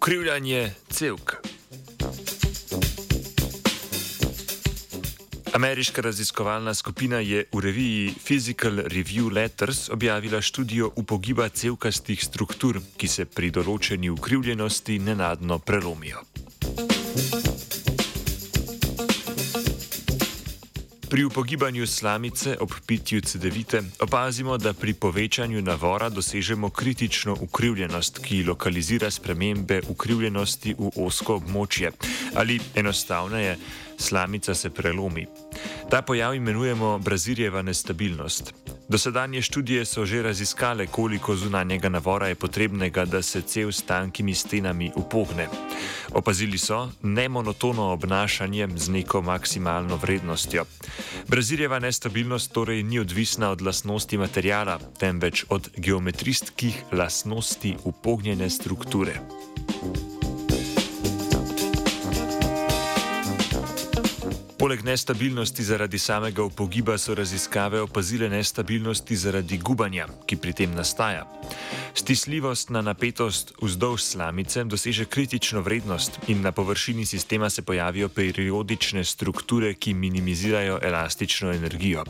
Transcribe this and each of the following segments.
Ukrivljanje celk. Ameriška raziskovalna skupina je v reviji Physical Review Letters objavila študijo upogiba celkastih struktur, ki se pri določeni ukrivljenosti nenadno prelomijo. Pri upogibanju slamice ob pitju cedevite opazimo, da pri povečanju navora dosežemo kritično ukrivljenost, ki lokalizira spremembe ukrivljenosti v osko območje. Ali enostavneje, slamica se prelomi. Ta pojav imenujemo Brazirjeva nestabilnost. Dosedanje študije so že raziskale, koliko zunanjega navora je potrebnega, da se cel s tankimi stenami upogne. Opazili so nemonotono obnašanje z neko maksimalno vrednostjo. Brazirjeva nestabilnost torej ni odvisna od lastnosti materijala, temveč od geometrijskih lastnosti upognjene strukture. Poleg nestabilnosti zaradi samega upogiba so raziskave opazile nestabilnosti zaradi gubanja, ki pri tem nastaja. Stisljivost na napetost vzdolž slamice doseže kritično vrednost in na površini sistema se pojavijo periodične strukture, ki minimizirajo elastično energijo.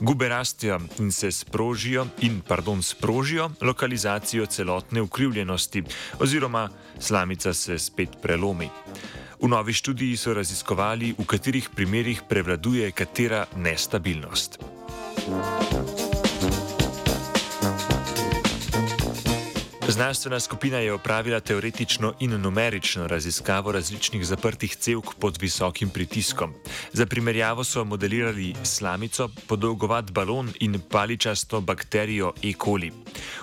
Gube rastijo in se sprožijo, in, pardon, sprožijo lokalizacijo celotne ukrivljenosti, oziroma slamica se spet prelomi. V novi študiji so raziskovali, v katerih primerjih prevladuje katera nestabilnost. Znanstvena skupina je opravila teoretično in numerično raziskavo različnih zaprtih cevk pod visokim pritiskom. Za primerjavo so modelirali slamico, podolgovat balon in paličasto bakterijo E. coli.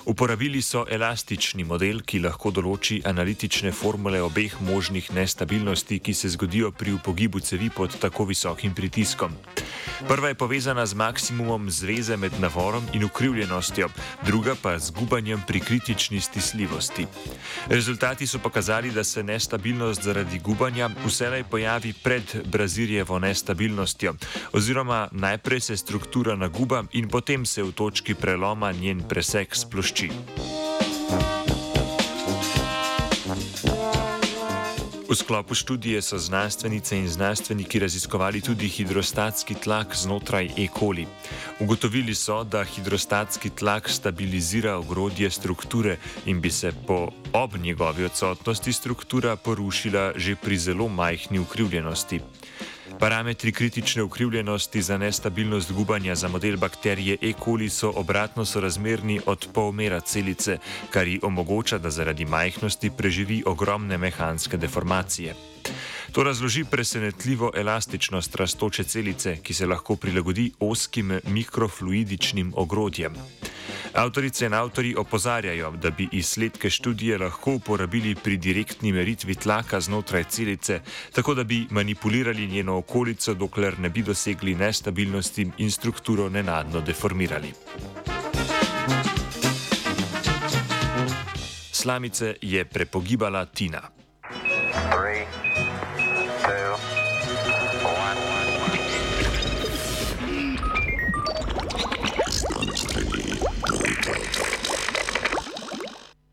Uporabili so elastični model, ki lahko določi analitične formule obeh možnih nestabilnosti, ki se zgodijo pri upogibu cevi pod tako visokim pritiskom. Prva je povezana z maksimumom zveze med navorom in ukrivljenostjo, druga pa z gubanjem pri kritični stisljivosti. Rezultati so pokazali, da se nestabilnost zaradi gubanja vselej pojavi pred Brazirjevo nestabilnostjo, oziroma najprej se struktura naguba in potem se v točki preloma njen presek splošči. V sklopu študije so znanstvenice in znanstveniki raziskovali tudi hidrostatski tlak znotraj E. coli. Ugotovili so, da hidrostatski tlak stabilizira ogrodje strukture in bi se po ob njegovi odsotnosti struktura porušila že pri zelo majhni ukrivljenosti. Parametri kritične ukrivljenosti za nestabilnost gubanja za model bakterije E. coli so obratno sorazmerni od polmera celice, kar ji omogoča, da zaradi majhnosti preživi ogromne mehanske deformacije. To razloži presenetljivo elastičnost rastoče celice, ki se lahko prilagodi oskim mikrofluidičnim ogrodjem. Avtorice in avtori opozarjajo, da bi izsledke študije lahko uporabili pri direktni meritvi tlaka znotraj celice, tako da bi manipulirali njeno okolico, dokler ne bi dosegli nestabilnosti in strukturo nenadno deformirali. Slamice je prepogibala Tina. Three.